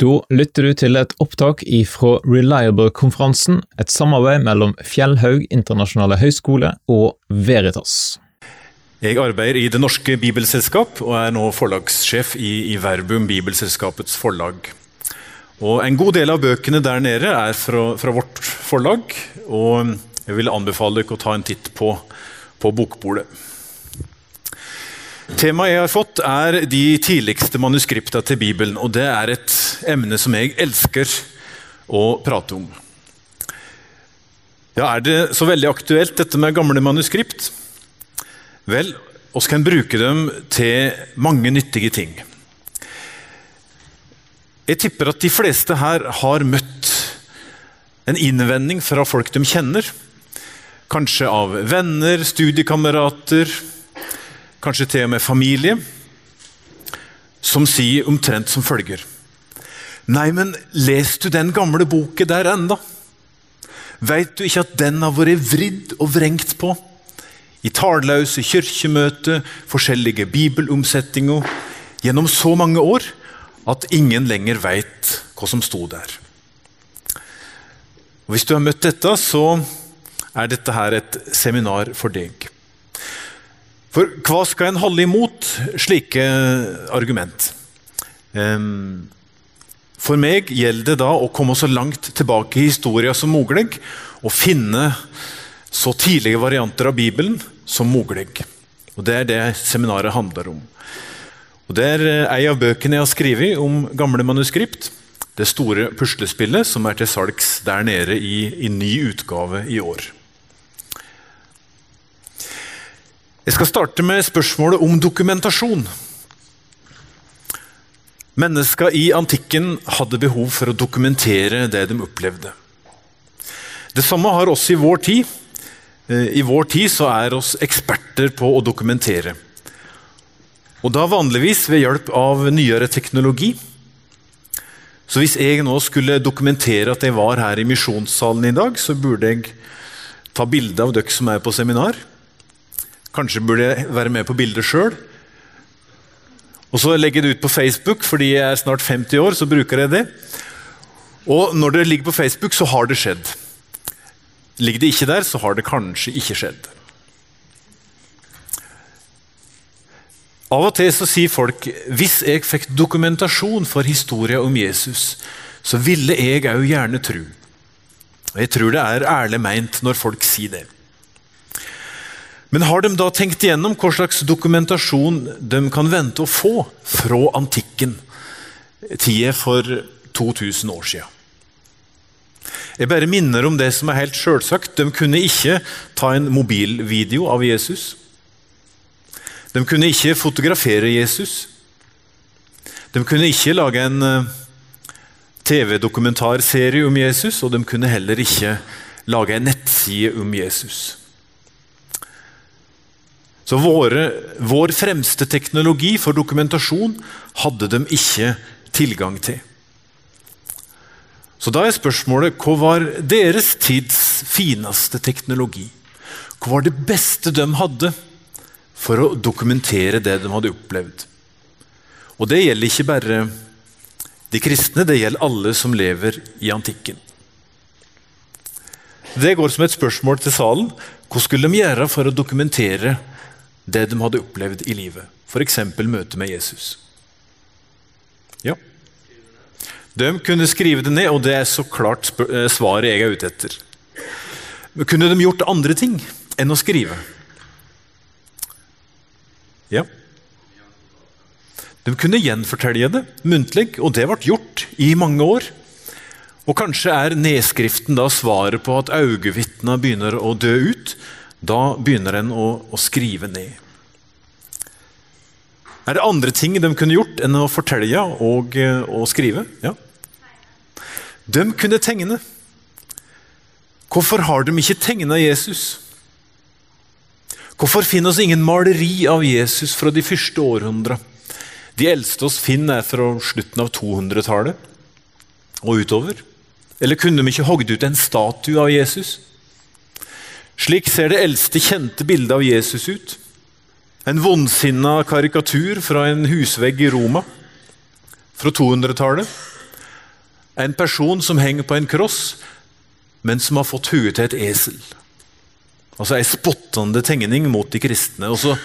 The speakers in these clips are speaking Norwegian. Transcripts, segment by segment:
Da lytter du til et opptak ifra Reliable-konferansen, et samarbeid mellom Fjellhaug internasjonale høgskole og Veritas. Jeg arbeider i Det Norske Bibelselskap og er nå forlagssjef i, i Verbum Bibelselskapets forlag. Og En god del av bøkene der nede er fra, fra vårt forlag, og jeg vil anbefale dere å ta en titt på, på bokbordet. Temaet jeg har fått, er de tidligste manuskripta til Bibelen. og Det er et emne som jeg elsker å prate om. Ja, Er det så veldig aktuelt, dette med gamle manuskript? Vel, vi kan bruke dem til mange nyttige ting. Jeg tipper at de fleste her har møtt en innvending fra folk de kjenner. Kanskje av venner, studiekamerater, kanskje til og med familie, som sier omtrent som følger Nei, men les du den gamle boken der enda? Veit du ikke at den har vært vridd og vrengt på? I talløse kirkemøter, forskjellige bibelomsetninger, gjennom så mange år at ingen lenger veit hva som sto der. Og Hvis du har møtt dette, så er dette her et seminar for deg. For hva skal en holde imot slike argument? For meg gjelder det da å komme så langt tilbake i historien som mulig, og finne så tidlige varianter av Bibelen som mulig. Og Det er det seminaret handler om. Og Det er eh, ei av bøkene jeg har skrevet om gamle manuskript. Det store puslespillet som er til salgs der nede i, i ny utgave i år. Jeg skal starte med spørsmålet om dokumentasjon. Mennesker i antikken hadde behov for å dokumentere det de opplevde. Det samme har oss i vår tid. Eh, I vår tid så er oss eksperter på å dokumentere. Og da vanligvis ved hjelp av nyere teknologi. Så hvis jeg nå skulle dokumentere at jeg var her i misjonssalen i dag, så burde jeg ta bilde av dere som er på seminar. Kanskje burde jeg være med på bildet sjøl. Og så legge det ut på Facebook, fordi jeg er snart 50 år. så bruker jeg det. Og når det ligger på Facebook, så har det skjedd. Ligger det ikke der, så har det kanskje ikke skjedd. Av og til så sier folk hvis jeg fikk dokumentasjon for historien om Jesus, så ville jeg òg gjerne tro. Og Jeg tror det er ærlig meint når folk sier det. Men har de da tenkt igjennom hva slags dokumentasjon de kan vente å få fra antikken, tida for 2000 år siden? Jeg bare minner om det som er helt selvsagt. De kunne ikke ta en mobilvideo av Jesus. De kunne ikke fotografere Jesus. De kunne ikke lage en eh, TV-dokumentarserie om Jesus, og de kunne heller ikke lage en nettside om Jesus. Så våre, Vår fremste teknologi for dokumentasjon hadde de ikke tilgang til. Så da er spørsmålet hva var deres tids fineste teknologi? Hva var det beste de hadde for å dokumentere det de hadde opplevd? Og Det gjelder ikke bare de kristne, det gjelder alle som lever i antikken. Det går som et spørsmål til salen. Hva skulle de gjøre for å dokumentere det de hadde opplevd i livet. F.eks. møtet med Jesus. Ja. De kunne skrive det ned, og det er så klart eh, svaret jeg er ute etter. Men kunne de gjort andre ting enn å skrive? Ja. De kunne gjenfortelle det muntlig, og det ble gjort i mange år. Og Kanskje er nedskriften da svaret på at øyevitnene begynner å dø ut, da begynner en å, å, skrive ned. Er det andre ting de kunne gjort enn å fortelle og, eh, og skrive? Ja. De kunne tegne. Hvorfor har de ikke tegna Jesus? Hvorfor finner oss ingen maleri av Jesus fra de første århundra? De eldste oss finner er fra slutten av 200-tallet og utover. Eller kunne de ikke hogd ut en statue av Jesus? Slik ser det eldste kjente bildet av Jesus ut. En vondsinna karikatur fra en husvegg i Roma fra 200-tallet. en person som henger på en kross, men som har fått huet til et esel. Altså ei spottende tegning mot de kristne. Og så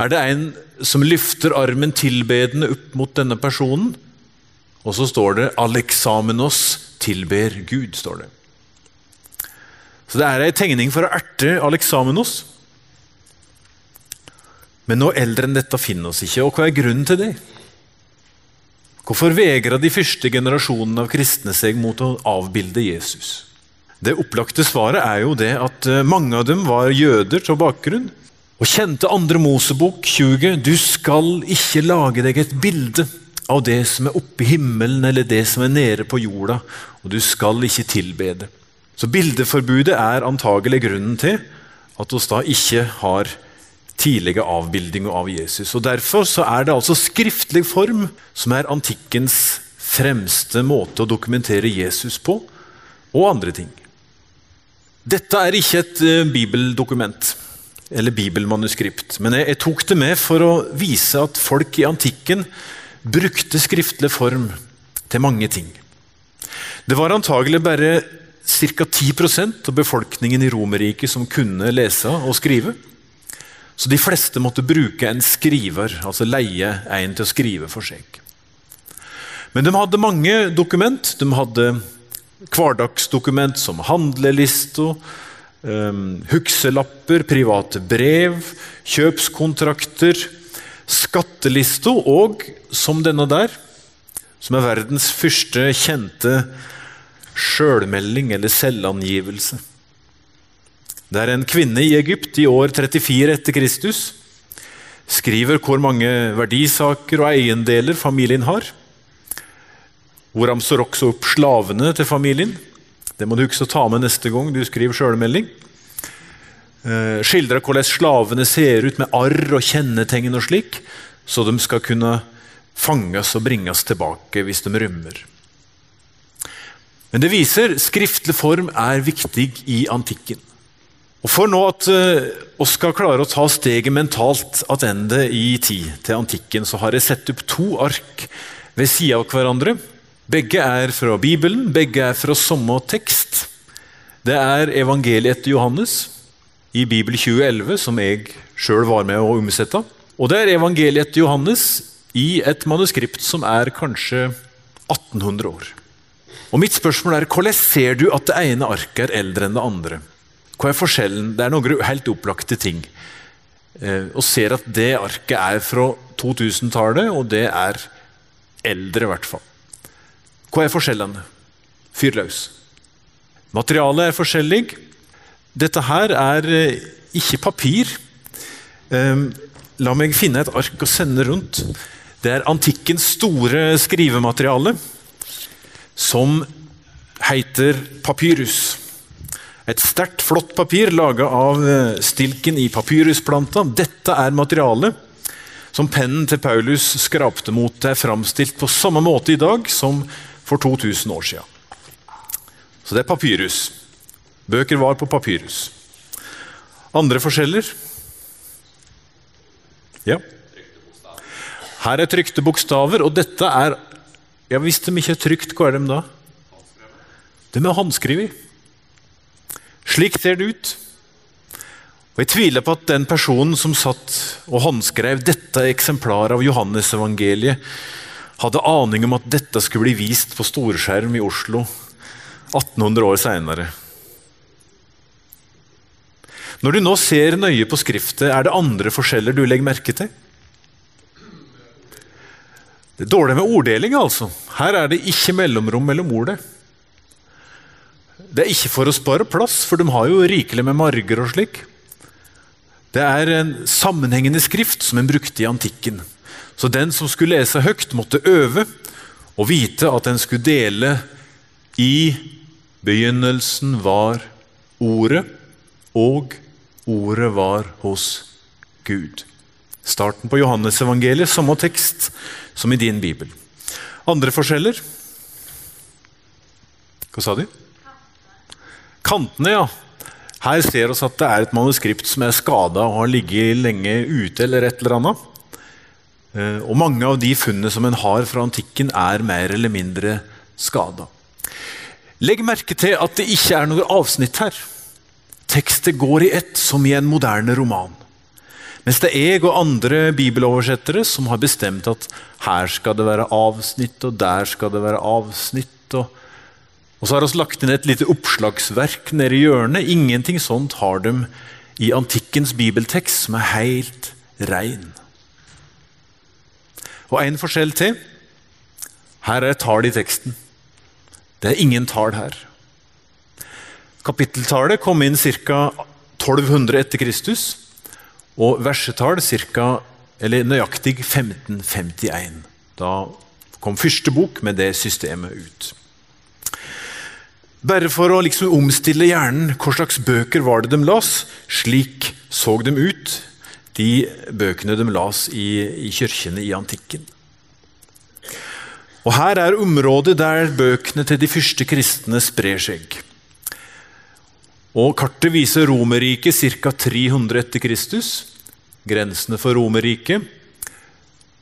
er det en som løfter armen tilbedende opp mot denne personen. Og så står det 'Aleksamenos tilber Gud'. står det. Så det er ei tegning for å erte Aleksamenos. Men noe eldre enn dette finner oss ikke. Og hva er grunnen til det? Hvorfor vegra de første generasjonene av kristne seg mot å avbilde Jesus? Det opplagte svaret er jo det at eh, mange av dem var jøder til bakgrunn og kjente andre Mosebok 20. Du skal ikke lage deg et bilde av det som er oppe i himmelen eller det som er nede på jorda, og du skal ikke tilbe det. Så bildeforbudet er antagelig grunnen til at vi da ikke har tidlige avbildinger av Jesus. Og Derfor så er det altså skriftlig form som er antikkens fremste måte å dokumentere Jesus på, og andre ting. Dette er ikke et uh, bibeldokument eller bibelmanuskript, men jeg, jeg, tok det med for å vise at folk i antikken brukte skriftlig form til mange ting. Det var antagelig bare ca. 10% av befolkningen i Romerriket som kunne lese og skrive. Så de fleste måtte bruke en skriver, altså leie en til å skrive for seg. Men de hadde mange dokument. De hadde hverdagsdokument som handlelister, um, hukselapper, private brev, kjøpskontrakter, skattelister og, som denne der, som er verdens første kjente sjølmelding eller selvangivelse. Det er en kvinne i Egypt i år 34 etter Kristus skriver hvor mange verdisaker og eiendeler familien har. Hvor han står også opp slavene til familien. Det må du huske å ta med neste gang du skriver sjølmelding. Eh, skildrer hvordan slavene ser ut med arr og kjennetegn og slik, så de skal kunne fanges og bringes tilbake hvis de rømmer. Men det viser skriftlig form er viktig i antikken. Og For nå at uh, oss skal klare å ta steget mentalt tilbake i tid, til antikken, så har jeg sett opp to ark ved sida av hverandre begge er fra Bibelen, begge er fra samme tekst. Det er evangeliet etter Johannes i Bibel 2011, som jeg sjøl var med å omsette. Og det er evangeliet etter Johannes i et manuskript som er kanskje 1800 år. Og Mitt spørsmål er hvordan ser du at det ene arket er eldre enn det andre? Hva er forskjellen? Det er noen helt opplagte ting. Eh, og ser at det arket er fra 2000-tallet, og det er eldre, i hvert fall. Hva er forskjellene? Fyr løs. Materialet er forskjellig. Dette her er eh, ikke papir. Ehm, la meg finne et ark og sende rundt. Det er antikkens store skrivemateriale, som heter papyrus. Et sterkt, flott papir laga av eh, stilken i papyrusplanta. Dette er materialet som pennen til Paulus skrapte mot. Det er framstilt på samme måte i dag som for 2000 år siden. Så det er papyrus. Bøker var på papyrus. Andre forskjeller? Ja. Her er trykte bokstaver, og dette er ja, Hvis de ikke er trygt, hva er de da? De er håndskrevet. Slik ser det ut. Og Jeg tviler på at den personen som satt og håndskrev dette eksemplaret av Johannesevangeliet, hadde aning om at dette skulle bli vist på storskjerm i Oslo 1800 år seinere. Når du nå ser nøye på skriftet, er det andre forskjeller du legger merke til? Det er dårlig med orddeling, altså. Her er det ikke mellomrom mellom ordet. Det er ikke for å spare plass, for de har jo rikelig med marger og slik. Det er en sammenhengende skrift som en brukte i antikken. Så den som skulle lese høyt, måtte øve og vite at en skulle dele i begynnelsen var Ordet, og Ordet var hos Gud. Starten på Johannesevangeliet, samme tekst som i din bibel. Andre forskjeller? Hva sa du? Kantene, ja. Her ser vi at det er et manuskript som er skada og har ligget lenge ute. eller et eller annet. Eh, og mange av de funnene som en har fra antikken, er mer eller mindre skada. Legg merke til at det ikke er noe avsnitt her. Tekstet går i ett, som i en moderne roman. Mens det er jeg og andre bibeloversettere som har bestemt at her skal det være avsnitt, og der skal det være avsnitt. Og, og så har vi lagt inn et lite oppslagsverk nede i hjørnet. Ingenting sånt har de i antikkens bibeltekst, som er helt rein. Og en forskjell til. Her er et tall i teksten. Det er ingen tall her. Kapitteltallet kom inn ca. 1200 etter Kristus, og versetall ca. eller nøyaktig 1551. Da kom første bok med det systemet ut. Bare for å liksom omstille hjernen, hva slags bøker var det de las? Slik så de ut, de bøkene de las i, i kirkene i antikken. Og Her er området der bøkene til de første kristne sprer seg. Og Kartet viser Romerriket ca. 300 etter Kristus, grensene for Romerriket.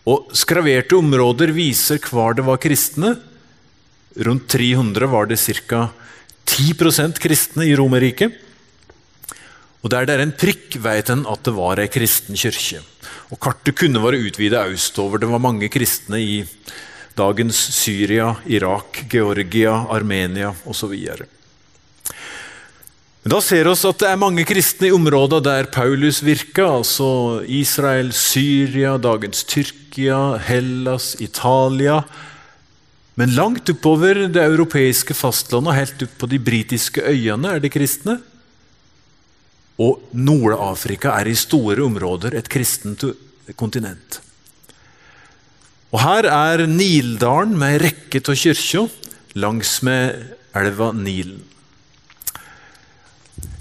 Og Skraverte områder viser hvor det var kristne. Rundt 300 var det ca. 10% kristne i Romerriket. Og Der det er en prikk, vet en at det var ei kristen kirke. Og Kartet kunne være utvida østover. Det var mange kristne i dagens Syria, Irak, Georgia, Armenia osv. Da ser vi at det er mange kristne i områder der Paulus virka, altså Israel, Syria, dagens Tyrkia, Hellas, Italia. Men langt oppover det europeiske fastlandet og helt opp på de britiske øyene er det kristne. Og Nord-Afrika er i store områder et kristent kontinent. Og Her er Nildalen med ei rekke av kirker langsmed elva Nilen.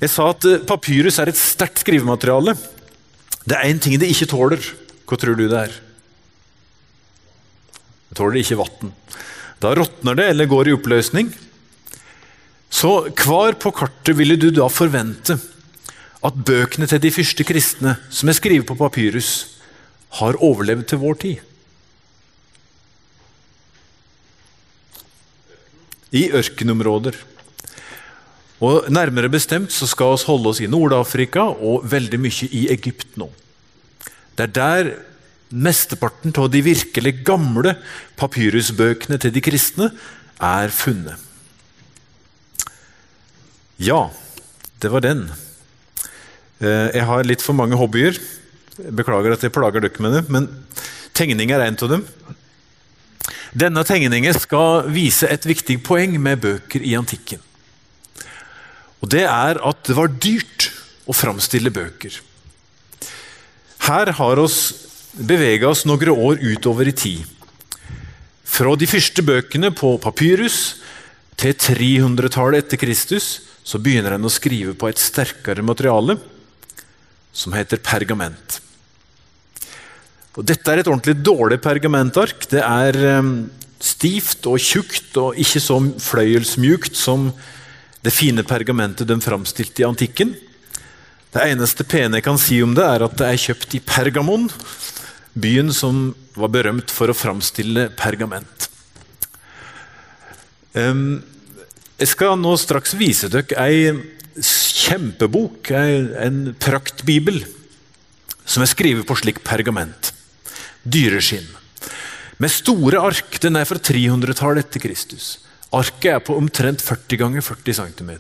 Jeg sa at eh, papyrus er et sterkt skrivemateriale. Det er én ting det ikke tåler. Hva tror du det er? Det tåler ikke vann. Da råtner det eller går i oppløsning. Så hvar på kartet ville du da forvente at bøkene til de første kristne, som er skrevet på papyrus, har overlevd til vår tid? i ørkenområder. Og Nærmere bestemt så skal vi holde oss i Nord-Afrika og veldig mye i Egypt nå. Det er der mesteparten av de virkelig gamle papyrusbøkene til de kristne er funnet. Ja, det var den. Eh, jeg har litt for mange hobbyer. Beklager at jeg plager dere med det, men tegning er en av dem. Denne tegningen skal vise et viktig poeng med bøker i antikken. Og Det er at det var dyrt å framstille bøker. Her har oss bevega oss noen år utover i tid. Fra de første bøkene på papyrus til 300-tallet etter Kristus så begynner en å skrive på et sterkere materiale som heter pergament. Og Dette er et ordentlig dårlig pergamentark. Det er um, stivt og tjukt og ikke så fløyelsmjukt som det fine pergamentet de framstilte i antikken. Det eneste pene jeg kan si om det, er at det er kjøpt i Pergamon, byen som var berømt for å framstille pergament. Jeg skal nå straks vise dere ei kjempebok, en praktbibel, som er skrevet på slik pergament dyreskinn. Med store ark. Den er fra 300-tallet etter Kristus. Arket er på omtrent 40 ganger 40 cm.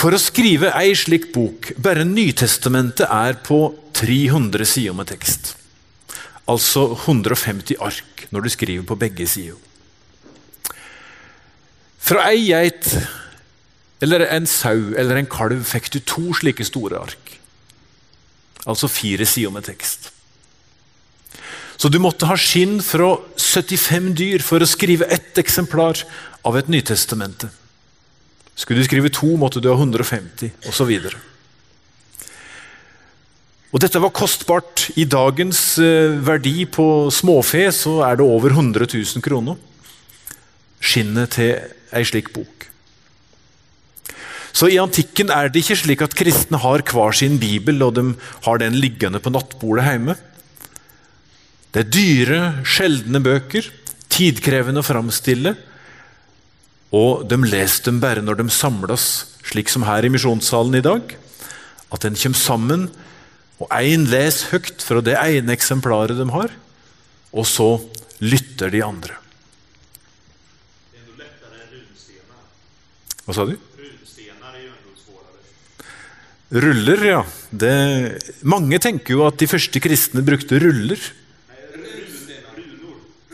For å skrive ei slik bok, bare Nytestamentet er på 300 sider med tekst. Altså 150 ark når du skriver på begge sider. Fra ei geit eller en sau eller en kalv fikk du to slike store ark. Altså fire sider med tekst. Så du måtte ha skinn fra 75 dyr for å skrive ett eksemplar av et Nytestamente. Skulle du skrive to, måtte du ha 150, osv. Og Dette var kostbart. I dagens eh, verdi på småfe så er det over 100 000 kroner. Skinnet til ei slik bok. Så I antikken er det ikke slik at kristne har hver sin bibel og de har den liggende på nattbordet hjemme. Det er dyre, sjeldne bøker, tidkrevende å framstille. og de leser dem bare når de samles, slik som her i misjonssalen i dag. At en kommer sammen, og én leser høyt fra det ene eksemplaret de har, og så lytter de andre. Hva sa du? Ruller, ja. Det, mange tenker jo at de første kristne brukte ruller.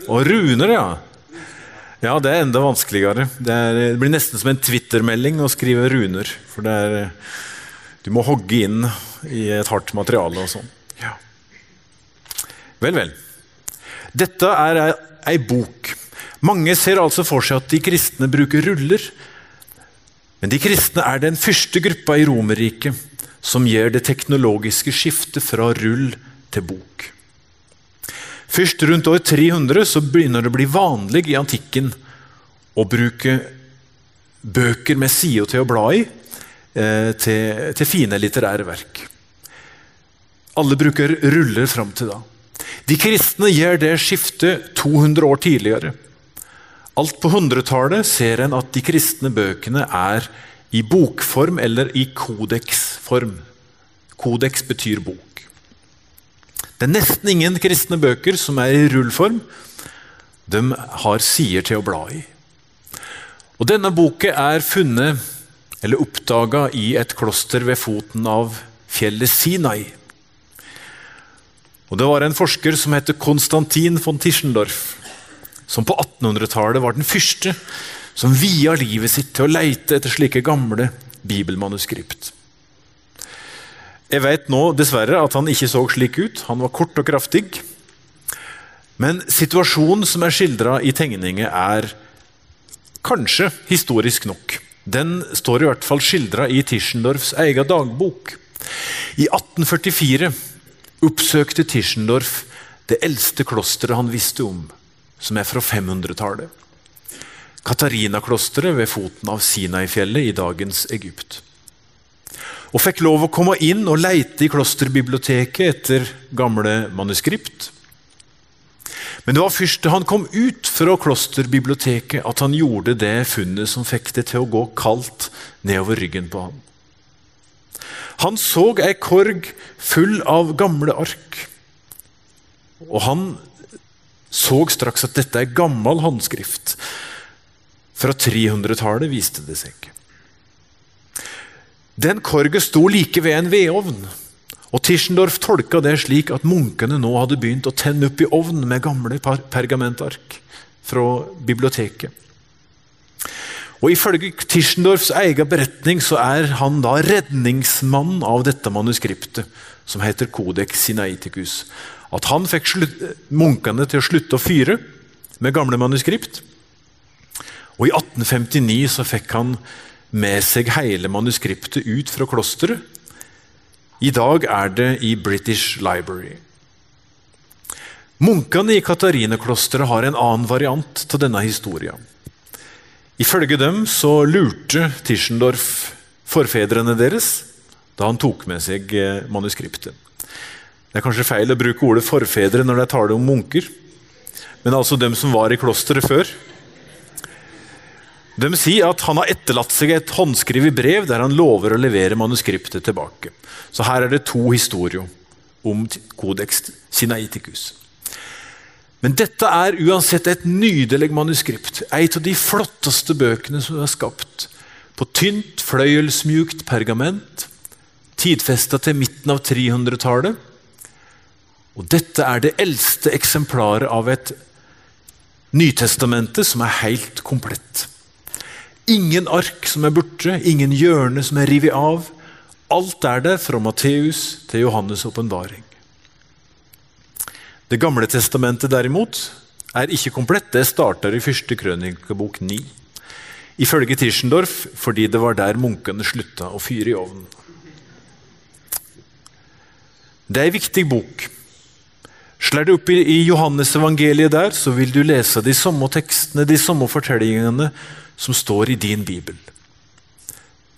Og runer, ja. Ja, det er enda vanskeligere. Det, er, det blir nesten som en Twitter-melding å skrive runer. For det er Du må hogge inn i et hardt materiale og sånn. Ja. Vel, vel. Dette er ei, bok. Mange ser altså for seg at de kristne bruker ruller. Men de kristne er den første gruppa i Romerriket som gjør det teknologiske skiftet fra rull til bok. Først rundt år 300 så begynner det å bli vanlig i antikken å bruke bøker med sider til å bla i til, til, fine litterære verk. Alle bruker ruller fram til da. De kristne gjør det skiftet 200 år tidligere. Alt på 100-tallet ser en at de kristne bøkene er i bokform eller i kodeksform. Kodeks betyr bok. Det er nesten ingen kristne bøker som er i rullform. De har sider til å bla i. Og Denne boka er funnet eller oppdaga i et kloster ved foten av fjellet Sinai. Og Det var en forsker som het Konstantin von Tischendorf, som på 1800-tallet var den første som via livet sitt til å leite etter slike gamle bibelmanuskript. Jeg vet nå dessverre at han ikke så slik ut. Han var kort og kraftig. Men situasjonen som er skildra i tegninger, er kanskje historisk nok. Den står i hvert fall skildra i Tischendorfs egen dagbok. I 1844 oppsøkte Tischendorf det eldste klosteret han visste om, som er fra 500-tallet. Katarina-klosteret ved foten av Sinai-fjellet i dagens Egypt og fikk lov å komme inn og leite i klosterbiblioteket etter gamle manuskript. Men det var først da han kom ut fra klosterbiblioteket at han gjorde det funnet som fikk det til å gå kaldt nedover ryggen på ham. Han så ei korg full av gamle ark. Og han så straks at dette er gammel håndskrift. Fra 300-tallet, viste det seg. Den korget sto like ved en vedovn. Og Tischendorf tolka det slik at munkene nå hadde begynt å tenne opp i ovnen med gamle pergamentark fra biblioteket. Og Ifølge Tischendorfs egen beretning så er han da redningsmannen av dette manuskriptet, som heter Codex Sinaiticus. At han fikk munkene til å slutte å fyre med gamle manuskript. Og I 1859 så fikk han med seg hele manuskriptet ut fra klosteret. I dag er det i British Library. Munkene i Katarina-klosteret har en annen variant til denne historien. Ifølge dem så lurte Tischendorf forfedrene deres da han tok med seg eh, manuskriptet. Det er kanskje feil å bruke ordet forfedre når det er tale om munker, men altså dem som var i klosteret før. De sier at han har etterlatt seg et håndskrevet brev der han lover å levere manuskriptet tilbake. Så her er det to historier om Codex Sinaiticus. Men dette er uansett et nydelig manuskript. Et av de flotteste bøkene som er skapt. På tynt, fløyelsmjukt pergament. Tidfesta til midten av 300-tallet. Og dette er det eldste eksemplaret av et Nytestamentet som er helt komplett. Ingen ark som er borte, ingen hjørne som er revet av. Alt er det fra Matteus til Johannes' åpenbaring. Det gamle testamentet derimot er ikke komplett. Det starter i første krønikebok 9. Ifølge Tischendorf fordi det var der munkene slutta å fyre i ovnen. Det er en viktig bok. Slår du opp i Johannes evangeliet der, så vil du lese de samme tekstene, de samme fortellingene som står i din bibel.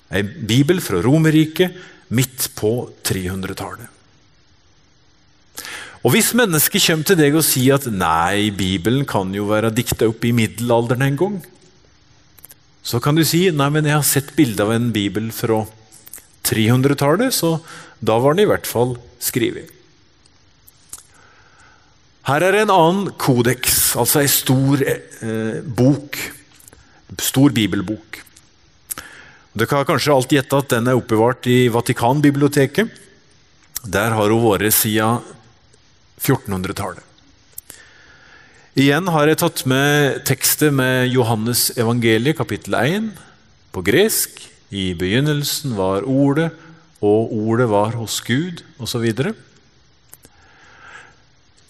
En bibel fra Romerriket midt på 300-tallet. Og Hvis mennesket kommer til deg og sier at nei, Bibelen kan jo være dikta opp i middelalderen en gang, så kan du si nei, men jeg har sett bilde av en bibel fra 300-tallet, så da var den i hvert fall skrevet. Her er en annen kodeks, altså ei stor eh, bok. Stor bibelbok. Dere har kanskje alt gjetta at den er oppbevart i Vatikanbiblioteket. Der har hun vært siden 1400-tallet. Igjen har jeg tatt med tekstet med Johannes evangeliet, kapittel 1, på gresk. I begynnelsen var Ordet, og Ordet var hos Gud, osv.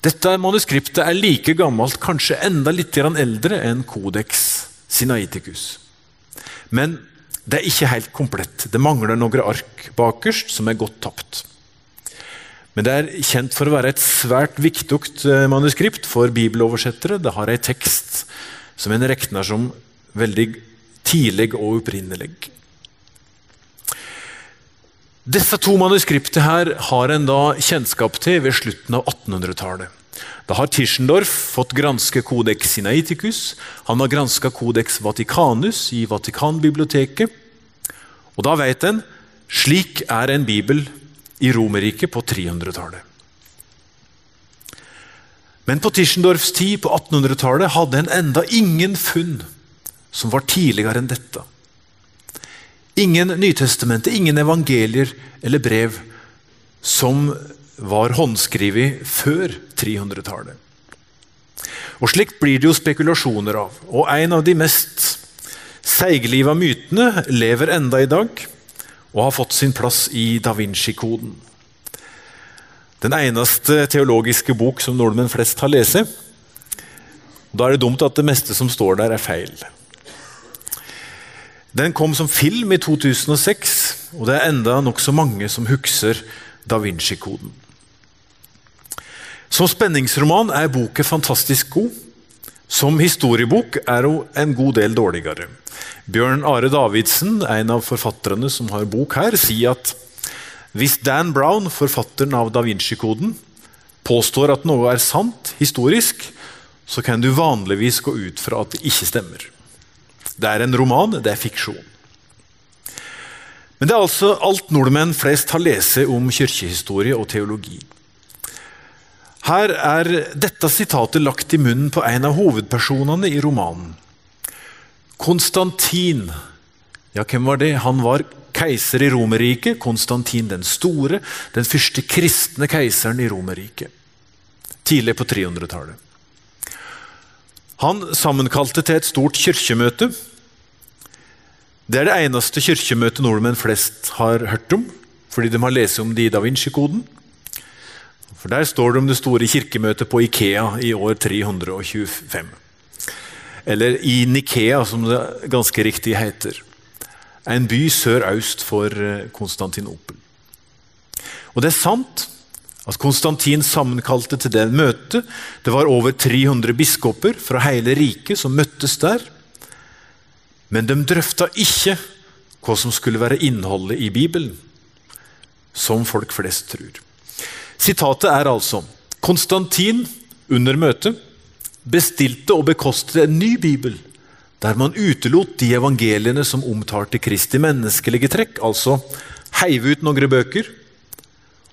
Dette manuskriptet er like gammelt, kanskje enda litt eldre enn Codex Sinaiticus. Men det er ikke helt komplett. Det mangler noen ark bakerst som er godt tapt. Men det er kjent for å være et svært viktig eh, manuskript for bibeloversettere. Det har en tekst som en regner som veldig tidlig og opprinnelig. Disse to manuskriptene her har en da kjennskap til ved slutten av 1800-tallet. Da har Tischendorf fått granske Codex Sinaiticus. Han har granska Codex Vaticanus i Vatikanbiblioteket. Og da vet en slik er en bibel i Romerriket på 300-tallet. Men på Tischendorfs tid på 1800-tallet hadde en enda ingen funn som var tidligere enn dette. Ingen Nytestamentet, ingen evangelier eller brev som var håndskrevet før 300-tallet. Og Slikt blir det jo spekulasjoner av. Og En av de mest seigliva mytene lever enda i dag og har fått sin plass i Da Vinci-koden. Den eneste teologiske bok som nordmenn flest har lest. Da er det dumt at det meste som står der, er feil. Den kom som film i 2006, og det er enda nokså mange som husker Da Vinci-koden. Som spenningsroman er boken fantastisk god. Som historiebok er hun en god del dårligere. Bjørn Are Davidsen, en av forfatterne som har bok her, sier at hvis Dan Brown, forfatteren av Da Vinci-koden, påstår at noe er sant historisk, så kan du vanligvis gå ut fra at det ikke stemmer. Det er en roman, det er fiksjon. Men det er altså alt nordmenn flest har lest om kirkehistorie og teologi. Her er dette sitatet lagt i munnen på en av hovedpersonene i romanen. Konstantin. Ja, hvem var det? Han var keiser i Romerriket. Konstantin den store. Den første kristne keiseren i Romerriket. Tidlig på 300-tallet. Han sammenkalte til et stort kirkemøte. Det er det eneste kirkemøtet nordmenn flest har hørt om, fordi de har lest om det i Da Vinci-koden. For Der står det om det store kirkemøtet på Ikea i år 325. Eller i Nikea, som det ganske riktig heter. En by sør-øst for eh, Konstantinopel. Og det er sant at Konstantin sammenkalte til det møtet. Det var over 300 biskoper fra hele riket som møttes der. Men de drøfta ikke hva som skulle være innholdet i Bibelen, som folk flest tror. Sitatet er altså Konstantin under møtet bestilte og bekostet en ny bibel der man utelot de evangeliene som omtalte Kristi menneskelige trekk, altså heiv ut noen bøker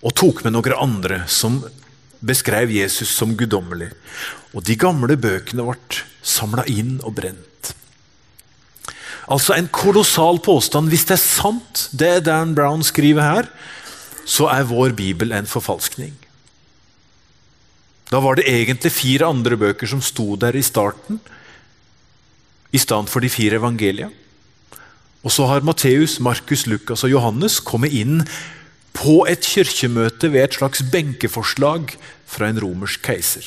og tok med noen andre som beskrev Jesus som guddommelig. Og de gamle bøkene ble samla inn og brent. Altså en kolossal påstand. Hvis det er sant, det Dan Brown skriver her, så er vår bibel en forfalskning. Da var det egentlig fire andre bøker som sto der i starten, i stedet for de fire evangelia. Og så har Matteus, Markus, Lukas og Johannes kommet inn på et kirkemøte ved et slags benkeforslag fra en romersk keiser.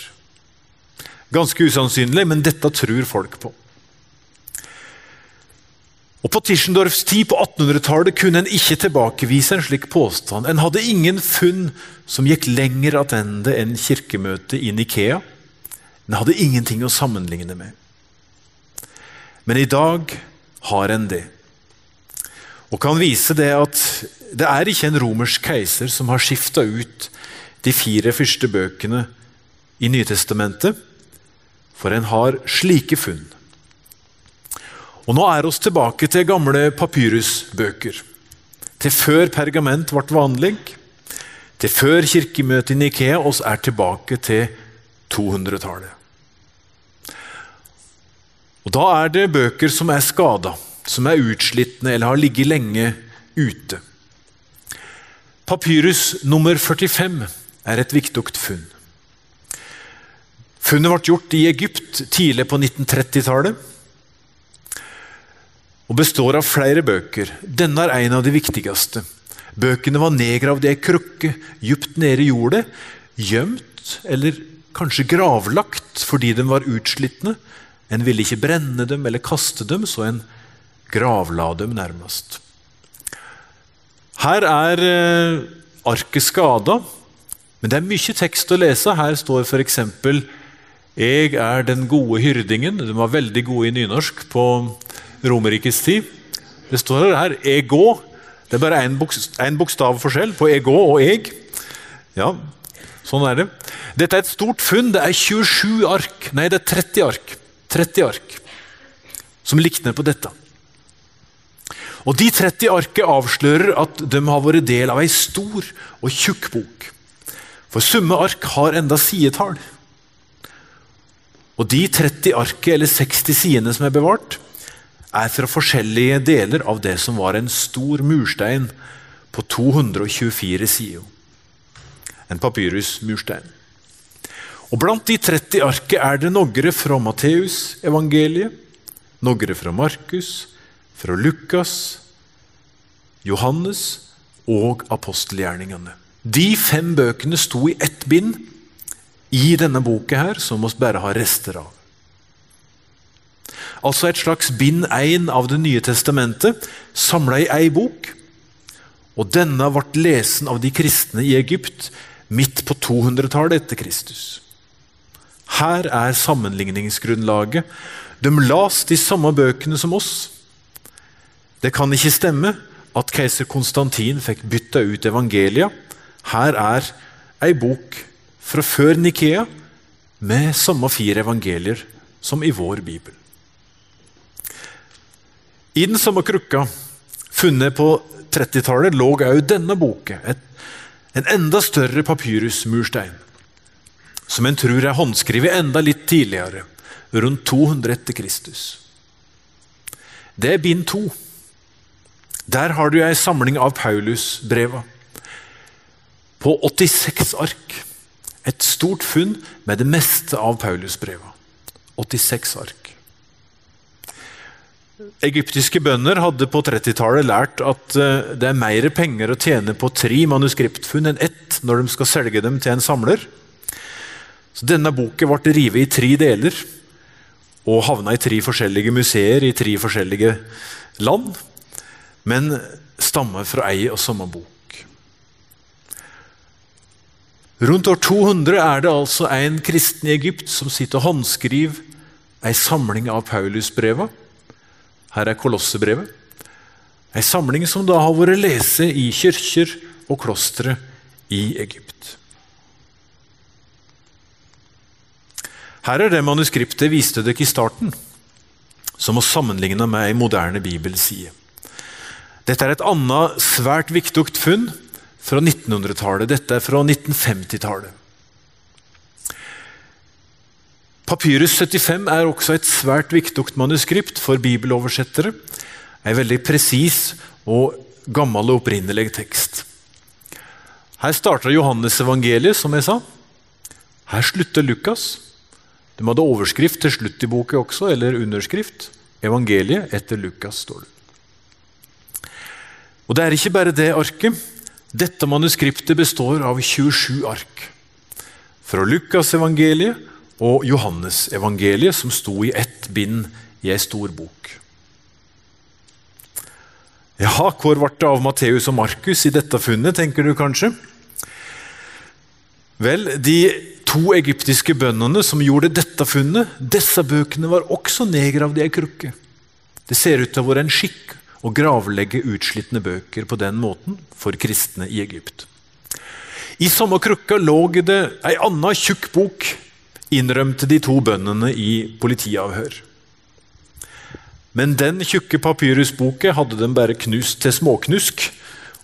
Ganske usannsynlig, men dette tror folk på. Og På Tischendorfs tid på 1800-tallet kunne en ikke tilbakevise en slik påstand. En hadde ingen funn som gikk lenger attende enn kirkemøtet i Nikea. En hadde ingenting å sammenligne med. Men i dag har en det. Og kan vise det at det er ikke en romersk keiser som har skifta ut de fire første bøkene i Nytestamentet, for en har slike funn. Og Nå er oss tilbake til gamle papyrusbøker. Til før pergament ble vanlig, til før kirkemøtet i Nikea, oss er tilbake til 200-tallet. Og Da er det bøker som er skada, som er utslitne eller har ligget lenge ute. Papyrus nummer 45 er et viktig funn. Funnet ble gjort i Egypt tidlig på 1930-tallet og består av flere bøker. Denne er en av de viktigste. Bøkene var nedgravd i ei krukke dypt nede i jordet, gjemt eller kanskje gravlagt fordi de var utslitne. En ville ikke brenne dem eller kaste dem, så en gravla dem nærmest. Her er eh, arket skada, men det er mye tekst å lese. Her står f.eks.: Jeg er den gode hyrdingen. De var veldig gode i nynorsk på Romerrikets tid. Det står her 'ego'. Det er bare én bokstav forskjell på 'ego' og 'eg'. Ja, sånn er det. Dette er et stort funn. Det er 27 ark. Nei, det er 30 ark. 30 ark som likner på dette. Og De 30 arket avslører at de har vært del av ei stor og tjukk bok. For summe ark har enda sidetall. Og de 30 arket, eller 60 sidene som er bevart, er fra forskjellige deler av det som var en stor murstein på 224 sider. En papyrusmurstein. Og Blant de 30 arket er det noen fra Matteus-evangeliet, noen fra Markus, fra Lukas, Johannes og apostelgjerningene. De fem bøkene sto i ett bind i denne boka her, som vi bare har rester av. Altså et slags bind én av Det nye testamentet, samla i ei bok. Og denne ble lesen av de kristne i Egypt midt på 200-tallet etter Kristus. Her er sammenligningsgrunnlaget. De las de samme bøkene som oss. Det kan ikke stemme at keiser Konstantin fikk bytta ut evangelia. Her er ei bok fra før Nikea med samme fire evangelier som i vår bibel. I den samme krukka, funnet på 30-tallet, lå også denne boka. en enda større papyrusmurstein, som en tror er håndskrevet enda litt tidligere, rundt 200 etter Kristus. Det er bind to. Der har du ei samling av Paulusbreva. På 86 ark. Et stort funn med det meste av Paulusbreva. 86 ark. Egyptiske bønder hadde på 30-tallet lært at eh, det er mer penger å tjene på tre manuskriptfunn enn ett når de skal selge dem til en samler. Så Denne boken ble revet i tre deler og havna i tre forskjellige museer i tre forskjellige land men stammer fra ei og samme bok. Rundt år 200 er det altså en kristen i Egypt som sitter og håndskriver ei samling av Paulusbreva. Her er Kolossebrevet. Ei samling som da har vært lese i kirker og klostre i Egypt. Her er det manuskriptet viste dere i starten, som å sammenligne med ei moderne bibelside. Dette er et annet svært viktig funn fra 1900-tallet. Dette er fra 1950-tallet. Papyrus 75 er også et svært viktig manuskript for bibeloversettere. En veldig presis og gammel og opprinnelig tekst. Her starter Johannes evangeliet, som jeg sa. Her slutter Lukas. De hadde overskrift til slutt i boka også, eller underskrift. Evangeliet etter Lukas, står det. Og det er ikke bare det arket. Dette manuskriptet består av 27 ark. Fra Lukasevangeliet og Johannesevangeliet, som sto i ett bind i ei stor bok. Ja, hvor ble det av Matteus og Markus i dette funnet, tenker du kanskje? Vel, de to egyptiske bøndene som gjorde dette funnet, disse bøkene var også nedgravd i ei krukke. Det ser ut til å være en skikk å gravlegge utslitne bøker på den måten for kristne i Egypt. I samme krukka lå det ei anna tjukk bok, innrømte de to bøndene i politiavhør. Men den tjukke papyrusboken hadde de bare knust til småknusk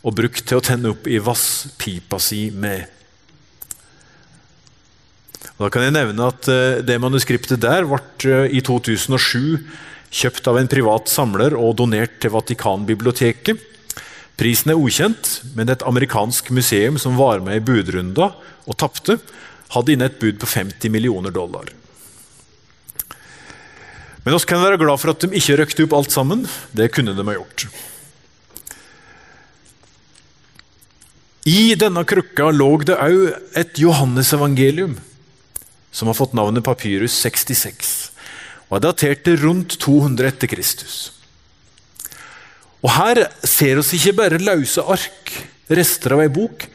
og brukt til å tenne opp i vasspipa si med. Da kan jeg nevne at eh, Det manuskriptet der ble eh, i 2007 kjøpt av en privat samler og donert til Vatikanbiblioteket. Prisen er ukjent, men et amerikansk museum som var med i budrunda og tapte, hadde inne et bud på 50 millioner dollar. Men vi kan være glad for at de ikke røkte opp alt sammen. Det kunne de ha gjort. I denne krukka lå det òg et Johannesevangelium, som har fått navnet Papyrus 66, og er datert til rundt 200 etter Kristus. Og Her ser oss ikke bare løse ark, rester av ei bok.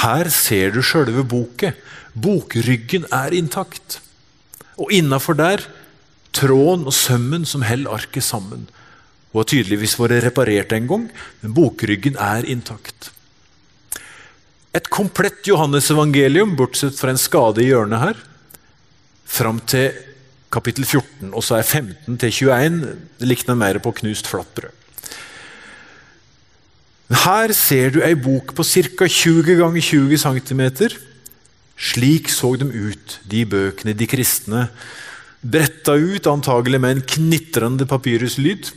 Her ser du sjølve boket. Bokryggen er intakt. Og innafor der tråden og sømmen som holder arket sammen. Hun har tydeligvis vært reparert en gang, men bokryggen er intakt. Et komplett Johannes-evangelium, bortsett fra en skade i hjørnet her, fram til kapittel 14, og så er 15 til 21 det likner mer på knust flatbrød. Her ser du ei bok på ca. 20 ganger 20 cm. Slik så de ut, de bøkene de kristne bretta ut, antagelig med en knitrende papyruslyd,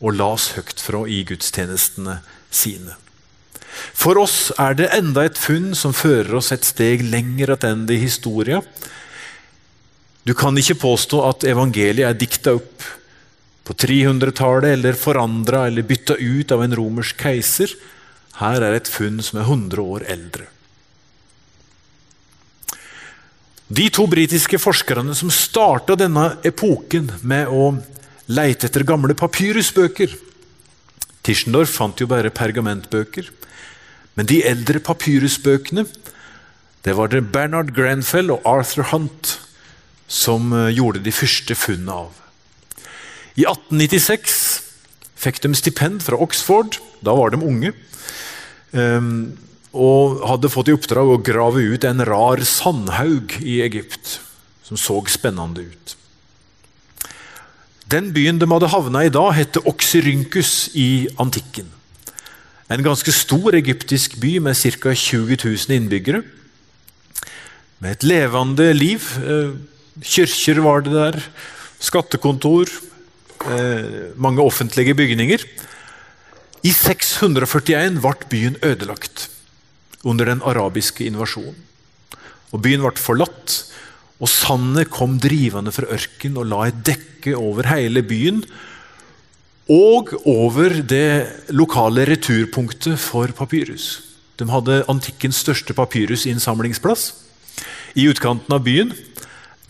og las høyt fra i gudstjenestene sine. For oss er det enda et funn som fører oss et steg lenger tilbake i historia. Du kan ikke påstå at evangeliet er dikta opp på 300-tallet eller forandra eller bytta ut av en romersk keiser. Her er et funn som er 100 år eldre. De to britiske forskerne som starta denne epoken med å leite etter gamle papyrusbøker Tischendorf fant jo bare pergamentbøker. Men de eldre papyrusbøkene det var det Bernard Grenfell og Arthur Hunt som eh, gjorde de første funnene av. I 1896 fikk de stipend fra Oxford. Da var de unge. Um, og hadde fått i oppdrag å grave ut en rar sandhaug i Egypt, som så spennende ut. Den byen de hadde havna i da, het Oxyrynkus i antikken. En ganske stor egyptisk by med ca. 20 000 innbyggere. Med et levende liv. Eh, kirker var det der, skattekontor, eh, mange offentlige bygninger. I 641 ble byen ødelagt under den arabiske invasjonen. Og Byen ble forlatt, og sandet kom drivende fra ørken og la et dekke over hele byen og over det lokale returpunktet for papyrus. De hadde antikkens største papyrusinnsamlingsplass i utkanten av byen.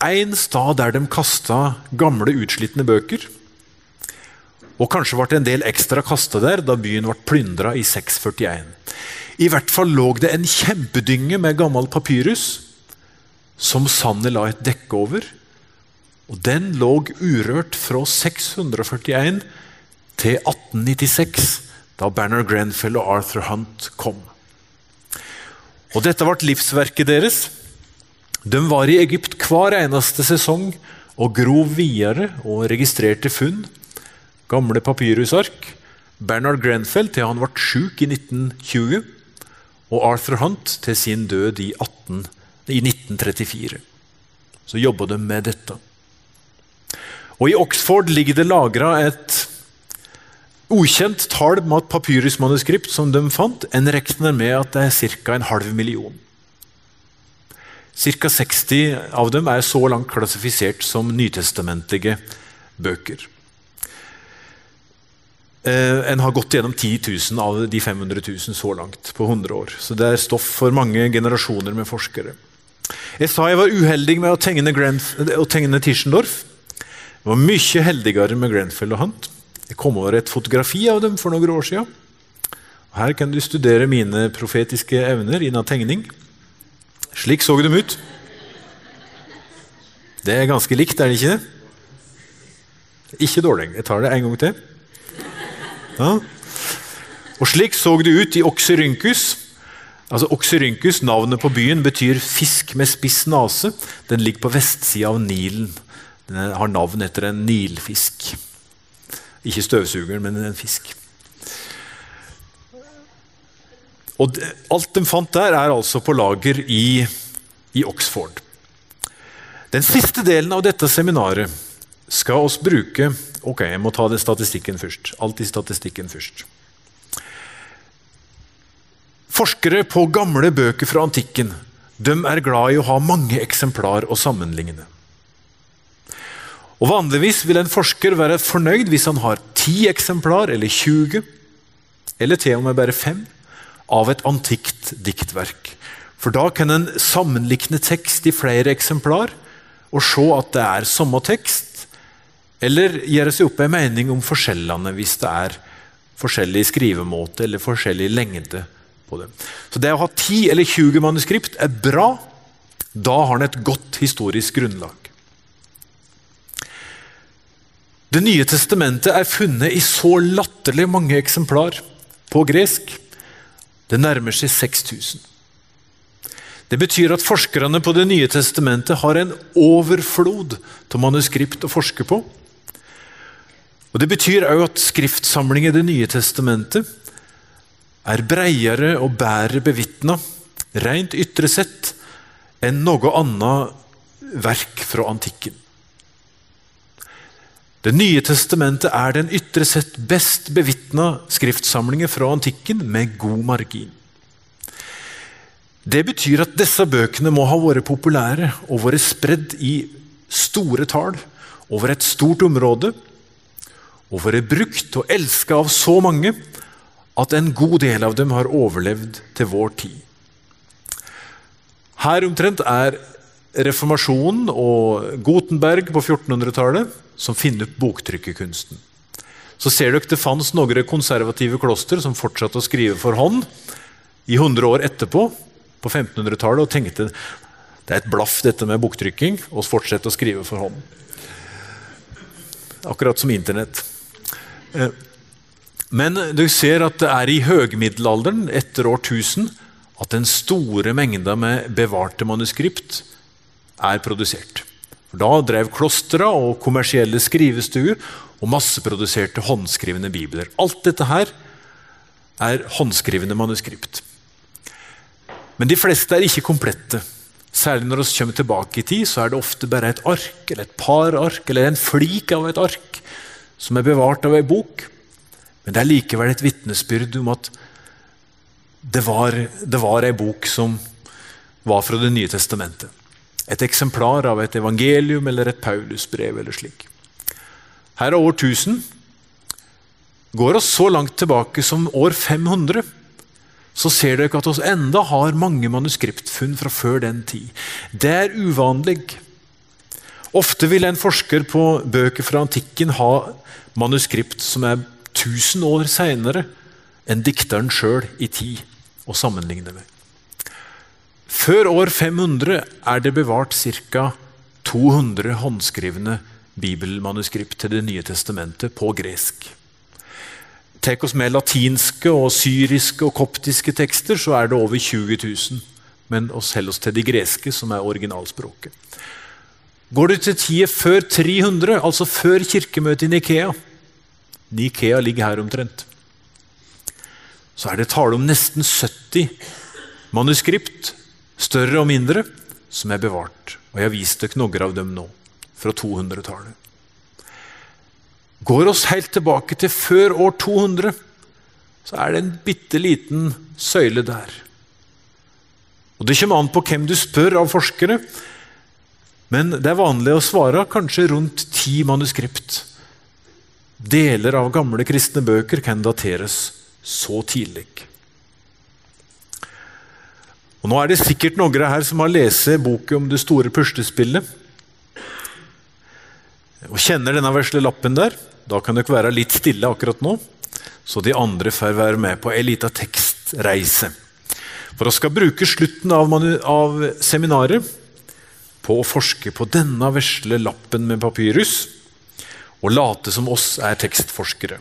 En stad der de kasta gamle, utslitne bøker. Og kanskje ble det en del ekstra kasta der da byen ble plyndra i 641. I hvert fall lå det en kjempedynge med gammel papyrus som sandet la et dekke over. Og Den lå urørt fra 641 til 1896, da Banner Grenfell og Arthur Hunt kom. Og Dette ble livsverket deres. De var i Egypt hver eneste sesong og grov videre og registrerte funn. Gamle papyrusark. Bernard Grenfell til han ble syk i 1920 og Arthur Hunt til sin død i, 18, i 1934. Så jobba de med dette. Og I Oxford ligger det lagra et ukjent tall med et papyrusmanuskript som de fant. En regner med at det er ca. en halv million. Ca. 60 av dem er så langt klassifisert som nytestamentlige bøker. Eh, en har gått gjennom 10 000 av de 500 000 så langt på 100 år. Så det er stoff for mange generasjoner med forskere. Jeg sa jeg var uheldig med å tegne, Grenf å tegne Tischendorf. Jeg var mye heldigere med Grenfell og Hunt. Jeg kom over et fotografi av dem for noen år siden. Her kan du studere mine profetiske evner innen tegning. Slik så de ut. Det er ganske likt, er det ikke det? Ikke dårlig. Jeg tar det en gang til. Ja. Og Slik så det ut i Oxyrynkus. Altså Oxyrynkus, Navnet på byen betyr 'fisk med spiss nase'. Den ligger på vestsida av Nilen. Den har navn etter en nilfisk. Ikke støvsugeren, men en fisk. Og Alt de fant der, er altså på lager i, i Oxford. Den siste delen av dette seminaret skal oss bruke Ok, jeg må ta den statistikken først. Alltid statistikken først. Forskere på gamle bøker fra antikken de er glad i å ha mange eksemplar å sammenligne. Og Vanligvis vil en forsker være fornøyd hvis han har ti eksemplar eller 20, eller til og med bare fem, av et antikt diktverk. For da kan en sammenlikne tekst i flere eksemplar og se at det er samme tekst, eller gjøre seg opp en mening om forskjellene hvis det er forskjellig skrivemåte eller forskjellig lengde på dem. Så det å ha 10 eller 20 manuskript er bra. Da har en et godt historisk grunnlag. Det nye testamentet er funnet i så latterlig mange eksemplar på gresk. Det nærmer seg 6000. Det betyr at forskerne på Det nye testamentet har en overflod av manuskript å forske på. Og Det betyr òg at skriftsamling i Det nye testamentet er breiere og bedre bevitna, rent ytre sett, enn noe annet verk fra antikken. Det nye testamentet er den ytre sett best bevitna skriftsamlingen fra antikken, med god margin. Det betyr at disse bøkene må ha vært populære og vært spredd i store tall over et stort område, og vært brukt og elska av så mange at en god del av dem har overlevd til vår tid. Her omtrent er reformasjonen og Gutenberg på 1400-tallet som finner opp boktrykkekunsten. Så ser dere det fantes noen konservative kloster som fortsatte å skrive for hånd i 100 år etterpå, på 1500-tallet, og tenkte det er et blaff dette med boktrykking, og fortsette å skrive for hånd. Akkurat som Internett. Eh, men du ser at det er i høgmiddelalderen, etter årtusen, at den store mengda med bevarte manuskript er produsert. Da drev klostra og kommersielle skrivestuer og masseproduserte håndskrivende bibler. Alt dette her er håndskrivende manuskript. Men de fleste er ikke komplette. Særlig når vi kommer tilbake i tid, så er det ofte bare et ark, eller et par ark, eller en flik av et ark som er bevart av ei bok. Men det er likevel et vitnesbyrd om at det var, det ei bok som var fra Det nye testamentet et eksemplar av et evangelium eller et Paulusbrev eller slik. Her er år 1000. Går oss så langt tilbake som år 500, så ser dere at vi enda har mange manuskriptfunn fra før den tid. Det er uvanlig. Ofte vil en forsker på bøker fra antikken ha manuskript som er 1000 år seinere enn dikteren sjøl i tid å sammenligne med. Før år 500 er det bevart ca. 200 håndskrivne bibelmanuskript til Det nye testamentet på gresk. Tar oss med latinske, og syriske og koptiske tekster, så er det over 20 000. Men oss holder oss til de greske, som er originalspråket. Går du til tida før 300, altså før kirkemøtet i Nikea Nikea ligger her omtrent. Så er det tale om nesten 70 manuskript større og mindre, som er bevart. Og jeg har vist dere noen av dem nå, fra 200-tallet. Går oss helt tilbake til før år 200, så er det en bitte liten søyle der. Og Det kommer an på hvem du spør av forskere, men det er vanlig å svare kanskje rundt ti manuskript. Deler av gamle kristne bøker kan dateres så tidlig. Og Nå er det sikkert noen her som har lest boken om det store puslespillet. Og kjenner denne vesle lappen der. Da kan dere være litt stille akkurat nå, så de andre får være med på ei lita tekstreise. For vi skal bruke slutten av, av, seminaret på å forske på denne vesle lappen med papyrus, og late som oss er tekstforskere.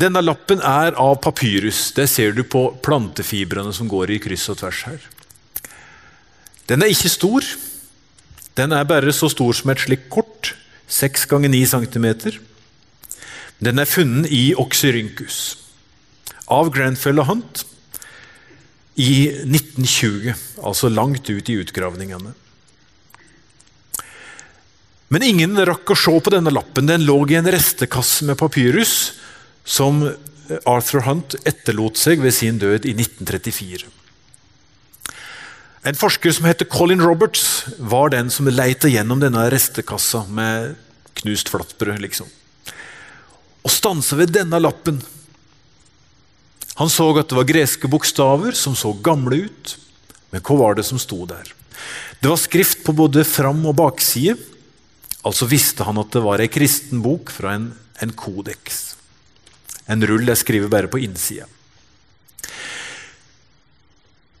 Denne lappen er av papyrus. Det ser du på plantefibrene som går i kryss og tvers her. Den er ikke stor. Den er bare så stor som et slikt kort. 6 ganger 9 cm. Den er funnet i Oxyrhynchus av Grandfell og Hunt i 1920, altså langt ut i utgravningene. Men ingen rakk å se på denne lappen. Den lå i en restekasse med papyrus som Arthur Hunt etterlot seg ved sin død i 1934. En forsker som heter Colin Roberts, var den som leita gjennom denne restekassa med knust flatbrød. liksom. Og stanse ved denne lappen. Han så at det var greske bokstaver som så gamle ut. Men hva var det som sto der? Det var skrift på både fram- og bakside. Altså visste han at det var ei kristen bok fra en, en kodeks. En rull jeg skriver bare på innsida.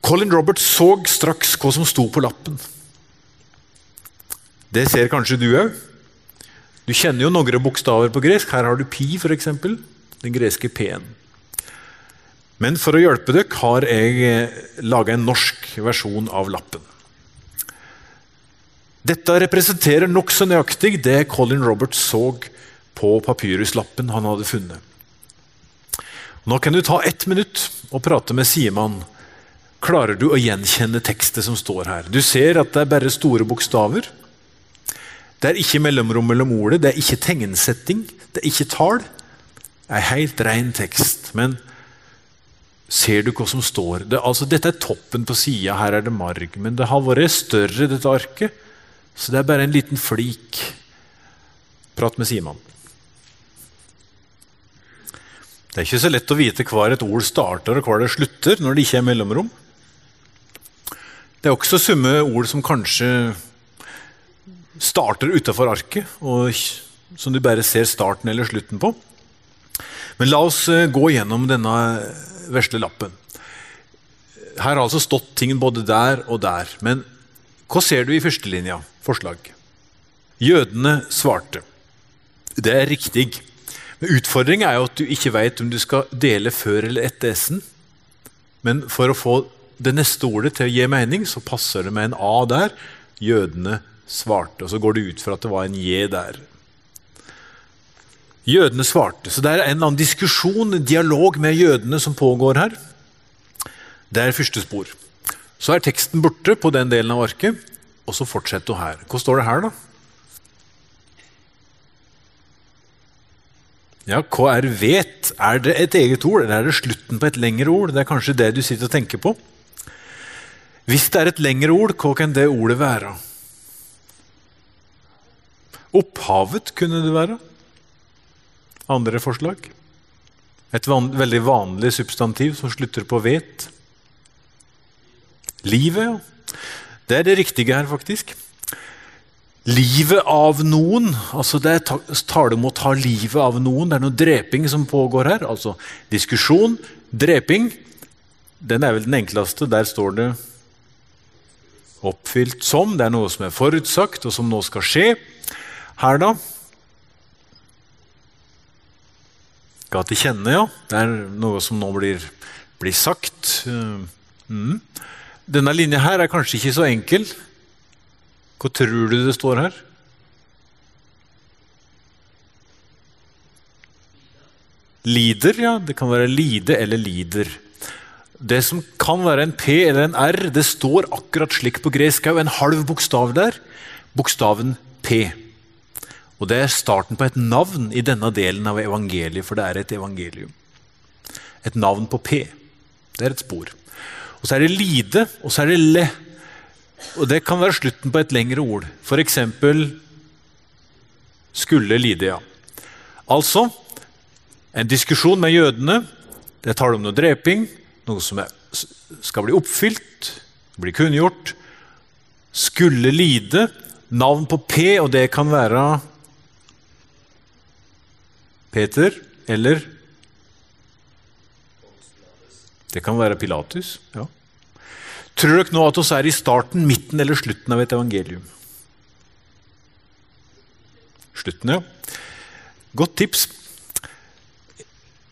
Colin Roberts så straks hva som sto på lappen. Det ser kanskje du òg. Du kjenner jo noen bokstaver på gresk. Her har du pi, f.eks. Den greske p-en. Men for å hjelpe dere har jeg eh, laga en norsk versjon av lappen. Dette representerer nokså nøyaktig det Colin Roberts så på papyruslappen han hadde funnet. Nå kan du ta ett minutt og prate med Siman Klarer du å gjenkjenne tekstet som står her? Du ser at det er bare store bokstaver. Det er ikke mellomrom mellom ordet, det er ikke tegnsetting, det er ikke tall. Det er helt ren tekst. Men ser du hva som står? Det, altså, dette er toppen på sida, her er det marg. Men det har vært større, dette arket. Så det er bare en liten flik. Prat med Simon. Det er ikke så lett å vite hvor et ord starter og hvor det slutter når det ikke er mellomrom. Det er også summe ord som kanskje starter utafor arket, og som du bare ser starten eller slutten på. Men la oss eh, gå gjennom denne vesle lappen. Her har altså stått ting både der og der. Men hva ser du i førstelinja? Forslag. Jødene svarte. Det er riktig. Men Utfordringen er jo at du ikke vet om du skal dele før eller etter S-en. Men for å få det neste ordet til å gi mening, så passer det med en A der. Jødene svarte. Og så går det ut fra at det var en J der. Jødene svarte. Så det er en eller annen diskusjon, en dialog med jødene som pågår her. Det er første spor. Så er teksten borte på den delen av arket, og så fortsetter hun her. Hva står det her, da? Ja, Hva er vet? Er det et eget ord, eller er det slutten på et lengre ord? Det er kanskje det du sitter og tenker på. Hvis det er et lengre ord, hva kan det ordet være? Opphavet kunne det være. Andre forslag? Et van veldig vanlig substantiv som slutter på vet. Livet, ja. Det er det riktige her, faktisk. Livet av noen. altså Det er tale om å ta livet av noen. Det er noe dreping som pågår her. altså Diskusjon, dreping. Den er vel den enkleste. Der står det Oppfylt som. Det er noe som er forutsagt, og som nå skal skje. Her, da Ga til kjenne, ja. Det er noe som nå blir, blir sagt. Mm. Denne linja her er kanskje ikke så enkel. Hva tror du det står her? Lider, ja. Det kan være lide eller lider. Det som kan være en P eller en R, det står akkurat slik på gresk òg. En halv bokstav der. Bokstaven P. Og Det er starten på et navn i denne delen av evangeliet, for det er et evangelium. Et navn på P. Det er et spor. Og Så er det lide, og så er det le. Og Det kan være slutten på et lengre ord. F.eks. skulle lide, ja. Altså en diskusjon med jødene. Det taler om noe dreping noe som er, skal bli oppfylt, bli kunngjort, skulle lide. Navn på P, og det kan være Peter eller Det kan være Pilatus. ja. Tror dere nå at vi er i starten, midten eller slutten av et evangelium? Slutten, ja. Godt tips.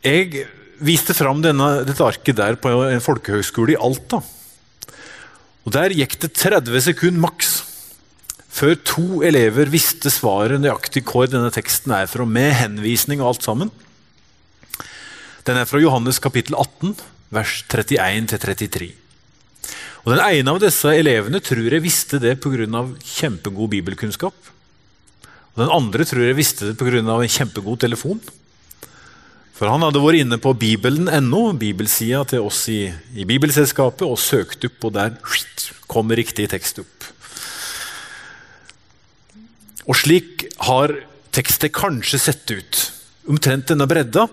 Jeg viste fram denne, dette arket der på en folkehøgskole i Alta. Og Der gikk det 30 sekunder maks før to elever visste svaret nøyaktig hvor denne teksten er fra, med henvisning og alt sammen. Den er fra Johannes kapittel 18, vers 31-33. Og Den ene av disse elevene tror jeg visste det pga. kjempegod bibelkunnskap. Og Den andre tror jeg visste det pga. en kjempegod telefon. For han hadde vært inne på bibelen.no, bibelsida til oss i, i, Bibelselskapet, og søkt opp, og der kom riktig tekst opp. Og slik har tekstet kanskje sett ut, omtrent denne bredda,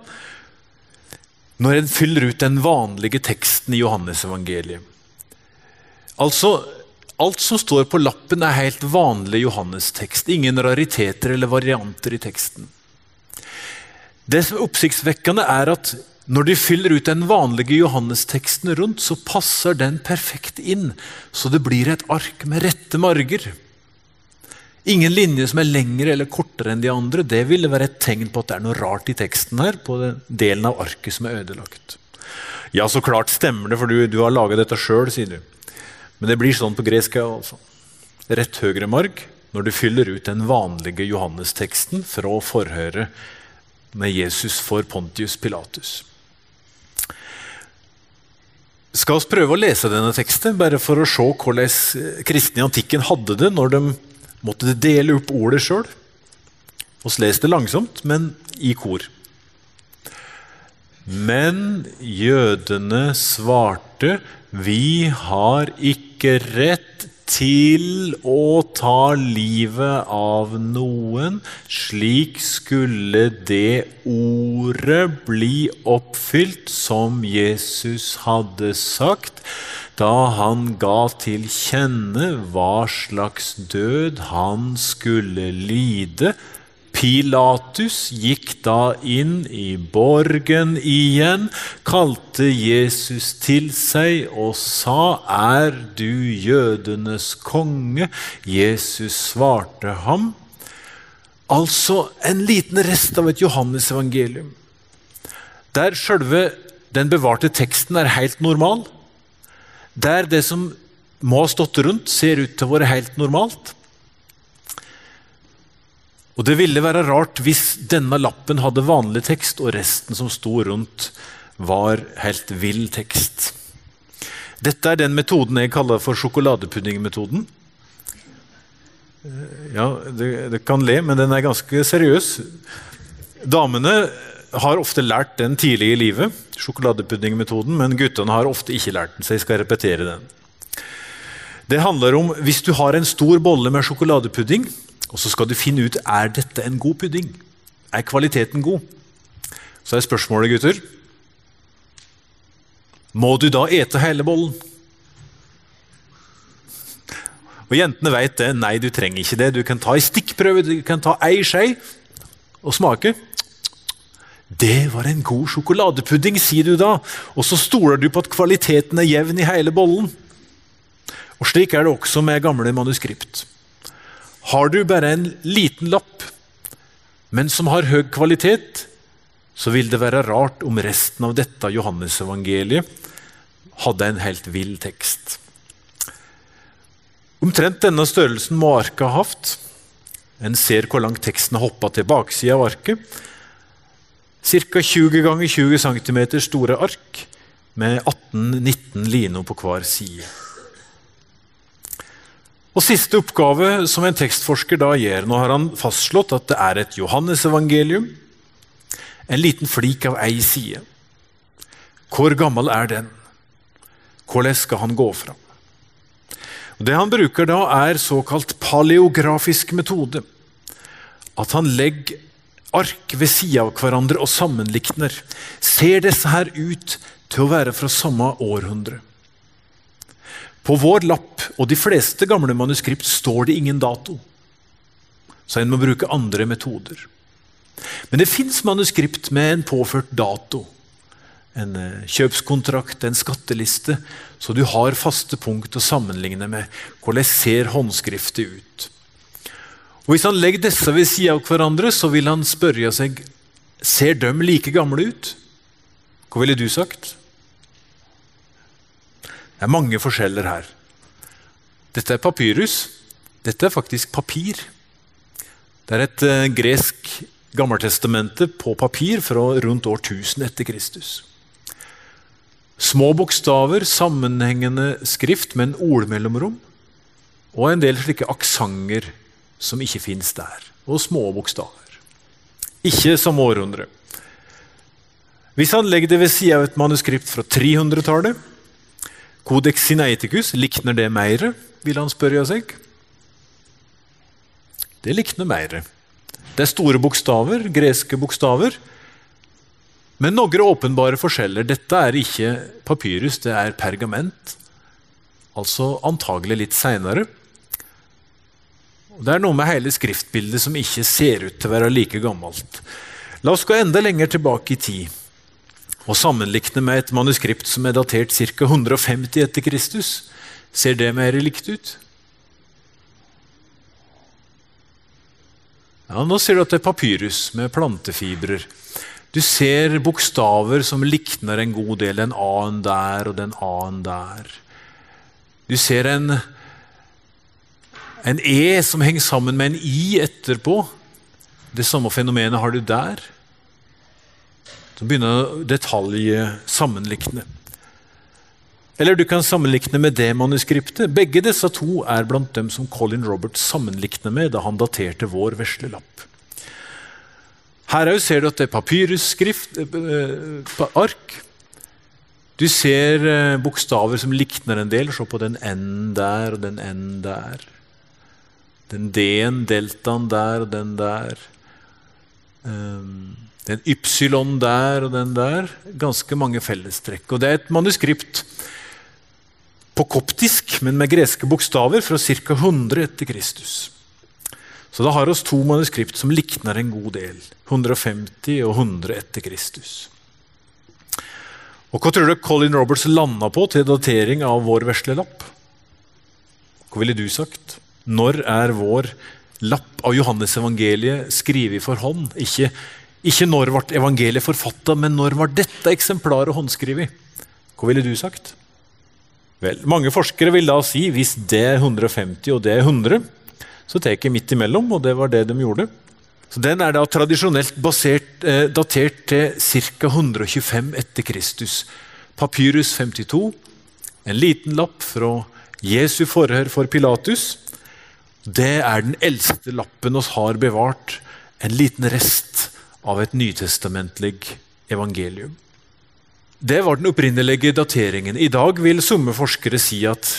når en fyller ut den vanlige teksten i Johannesevangeliet. Altså, alt som står på lappen, er helt vanlig Johannes-tekst. Ingen rariteter eller varianter i teksten. Det som er oppsiktsvekkende, er at når de fyller ut den vanlige Johannes-teksten rundt, så passer den perfekt inn, så det blir et ark med rette marger. Ingen linje som er lengre eller kortere enn de andre. Det ville være et tegn på at det er noe rart i teksten her, på den delen av arket som er ødelagt. Ja, så klart stemmer det, for du, du har laga dette sjøl, sier du. Men det blir sånn på gresk. altså. Rett høyre marg når du fyller ut den vanlige Johannesteksten fra forhøret med Jesus for Pontius Pilatus. Skal vi prøve å lese denne teksten, bare for å se hvordan kristne i antikken hadde det når de måtte dele opp ordet sjøl. Vi leser det langsomt, men i kor. Men jødene svarte, vi har ikke rett til å ta livet av noen. Slik skulle det ordet bli oppfylt som Jesus hadde sagt da han ga til kjenne hva slags død han skulle lide Pilatus gikk da inn i borgen igjen, kalte Jesus til seg og sa, Er du jødenes konge? Jesus svarte ham. Altså en liten rest av et Johannes-evangelium. Der sjølve den bevarte teksten er helt normal. Der det som må ha stått rundt, ser ut til å være helt normalt. Og Det ville være rart hvis denne lappen hadde vanlig tekst, og resten som sto rundt, var helt vill tekst. Dette er den metoden jeg kaller for sjokoladepuddingmetoden. Ja, det, det kan le, men den er ganske seriøs. Damene har ofte lært den tidlig i livet, sjokoladepuddingmetoden, men guttene har ofte ikke lært den, så jeg skal repetere den. Det handler om hvis du har en stor bolle med sjokoladepudding, og så skal du finne ut er dette en god pudding. Er kvaliteten god? Så er spørsmålet, gutter Må du da ete hele bollen? Og Jentene vet det. Nei, du trenger ikke det. Du kan ta ei stikkprøve, du kan ta ei skje og smake. Det var en god sjokoladepudding, sier du da. Og så stoler du på at kvaliteten er jevn i hele bollen. Og Slik er det også med gamle manuskript. Har du bare en liten lapp, men som har høy kvalitet, så vil det være rart om resten av dette Johannesevangeliet hadde en helt vill tekst. Omtrent denne størrelsen må arket ha hatt. En ser hvor langt teksten har hoppa til baksida av arket. Ca. 20 ganger 20 cm store ark med 18-19 lino på hver side. Og Siste oppgave som en tekstforsker da gjør Nå har han fastslått at det er et Johannesevangelium. En liten flik av ei side. Hvor gammel er den? Hvordan skal han gå fram? Det han bruker da, er såkalt paleografisk metode. At han legger ark ved sida av hverandre og sammenlikner. Ser disse her ut til å være fra samme århundre? På vår lapp og de fleste gamle manuskript står det ingen dato, så en må bruke andre metoder. Men det fins manuskript med en påført dato. En eh, kjøpskontrakt, en skatteliste, så du har faste punkt å sammenligne med. Hvordan ser håndskriftet ut? Og Hvis han legger disse ved siden av hverandre, så vil han spørre seg ser de like gamle ut. Hva ville du sagt? Det er mange forskjeller her. Dette er papyrus. Dette er faktisk papir. Det er et eh, gresk gammeltestamente på papir fra rundt år 1000 etter Kristus. Små bokstaver, sammenhengende skrift med en ordmellomrom, og en del slike aksenter som ikke fins der, og små bokstaver. Ikke som århundre. Hvis han legger det ved sida av et manuskript fra 300-tallet, Codex Sinaiticus, likner det mer, vil han spørre seg. Det likner mer. Det er store bokstaver, greske bokstaver, men noen åpenbare forskjeller. Dette er ikke papyrus, det er pergament. Altså antagelig litt seinere. Det er noe med hele skriftbildet som ikke ser ut til å være like gammelt. La oss gå enda lenger tilbake i tid og sammenlikne med et manuskript som er datert ca. 150 etter Kristus. Ser det mer likt ut? Ja, Nå ser du at det er papyrus med plantefibrer. Du ser bokstaver som likner en god del. En A-en der og den A-en der. Du ser en, en E som henger sammen med en I etterpå. Det samme fenomenet har du der. Så begynner detalj sammenlikne. Eller du kan sammenlikne med det manuskriptet. Begge disse to er blant dem som Colin Roberts sammenlikner med da han daterte vår vesle lapp. Her ser du at det er papyrusskrift, på ark. Du ser eh, bokstaver som likner en del. Se på den N der og den N der. Den D-en, deltaen der og den der. Um, den ypsilon der og den der. Ganske mange fellestrekk. Og det er et manuskript på koptisk, men med greske bokstaver, fra ca. 100 etter Kristus. Så da har vi to manuskript som likner en god del. 150 og 100 etter Kristus. Og Hva tror du Colin Roberts landa på til datering av vår vesle lapp? Hva ville du sagt? Når er vår lapp av Johannes evangeliet skrevet for hånd? Ikke, ikke når ble evangeliet forfatta, men når var dette eksemplaret håndskrevet? Hva ville du sagt? Vel, Mange forskere vil da si hvis det er 150 og det er 100, så tar jeg midt imellom, og det var det de gjorde. Så Den er da tradisjonelt basert, eh, datert til ca. 125 etter Kristus. Papyrus 52, en liten lapp fra Jesu forhør for Pilatus. Det er den eldste lappen oss har bevart, en liten rest av et nytestamentlig evangelium. Det var den opprinnelige dateringen. I dag vil somme forskere si at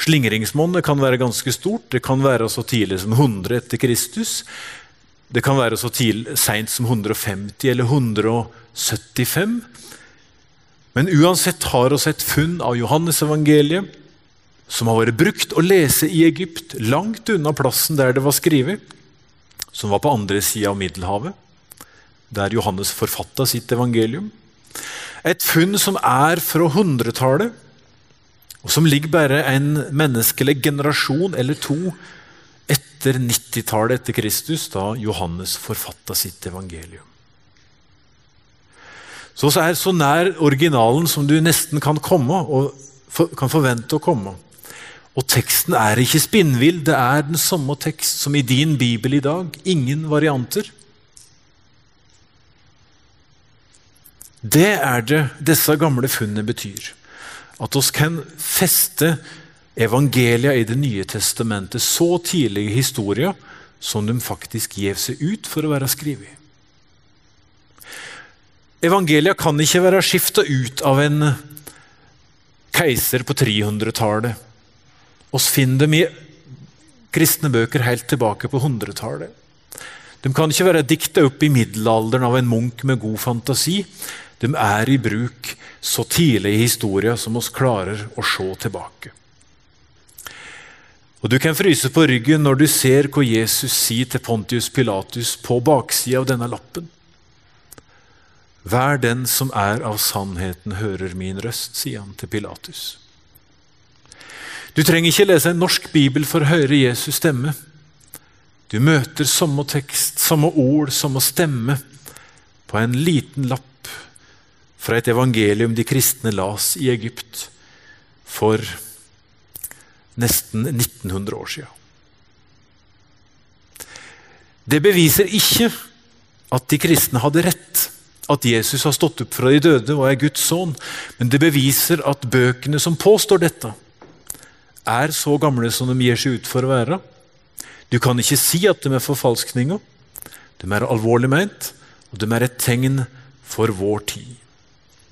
slingringsmonnet kan være ganske stort. Det kan være så tidlig som 100 etter Kristus. Det kan være så seint som 150 eller 175. Men uansett har vi et funn av Johannesevangeliet som har vært brukt å lese i Egypt, langt unna plassen der det var skrevet, som var på andre sida av Middelhavet, der Johannes forfatta sitt evangelium. Et funn som er fra hundretallet, og som ligger bare en menneskelig generasjon eller to etter 90-tallet etter Kristus, da Johannes forfatta sitt evangelium. Så er så nær originalen som du nesten kan komme, og kan forvente å komme. Og teksten er ikke spinnvill, det er den samme tekst som i din bibel i dag. Ingen varianter. Det er det disse gamle funnene betyr. At oss kan feste evangelia i Det nye testamentet så tidlig i historien som de faktisk gjev seg ut for å være skrevet. Evangelia kan ikke være skifta ut av en keiser på 300-tallet. Vi finner dem i kristne bøker helt tilbake på 100-tallet. De kan ikke være dikta opp i middelalderen av en munk med god fantasi. De er i bruk så tidlig i historien som oss klarer å se tilbake. Og Du kan fryse på ryggen når du ser hva Jesus sier til Pontius Pilatus på baksida av denne lappen. Vær den som er av sannheten, hører min røst, sier han til Pilatus. Du trenger ikke lese en norsk bibel for å høre Jesus stemme. Du møter samme tekst, samme ord, samme stemme på en liten lapp fra et evangelium de kristne las i Egypt for nesten 1900 år siden. Det beviser ikke at de kristne hadde rett, at Jesus har stått opp fra de døde og er Guds sønn, men det beviser at bøkene som påstår dette, er så gamle som de gir seg ut for å være. Du kan ikke si at de er forfalskninger. De er alvorlig meint, og de er et tegn for vår tid.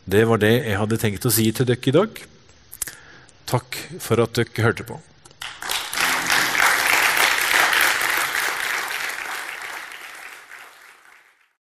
Det var det jeg hadde tenkt å si til dere i dag. Takk for at dere hørte på.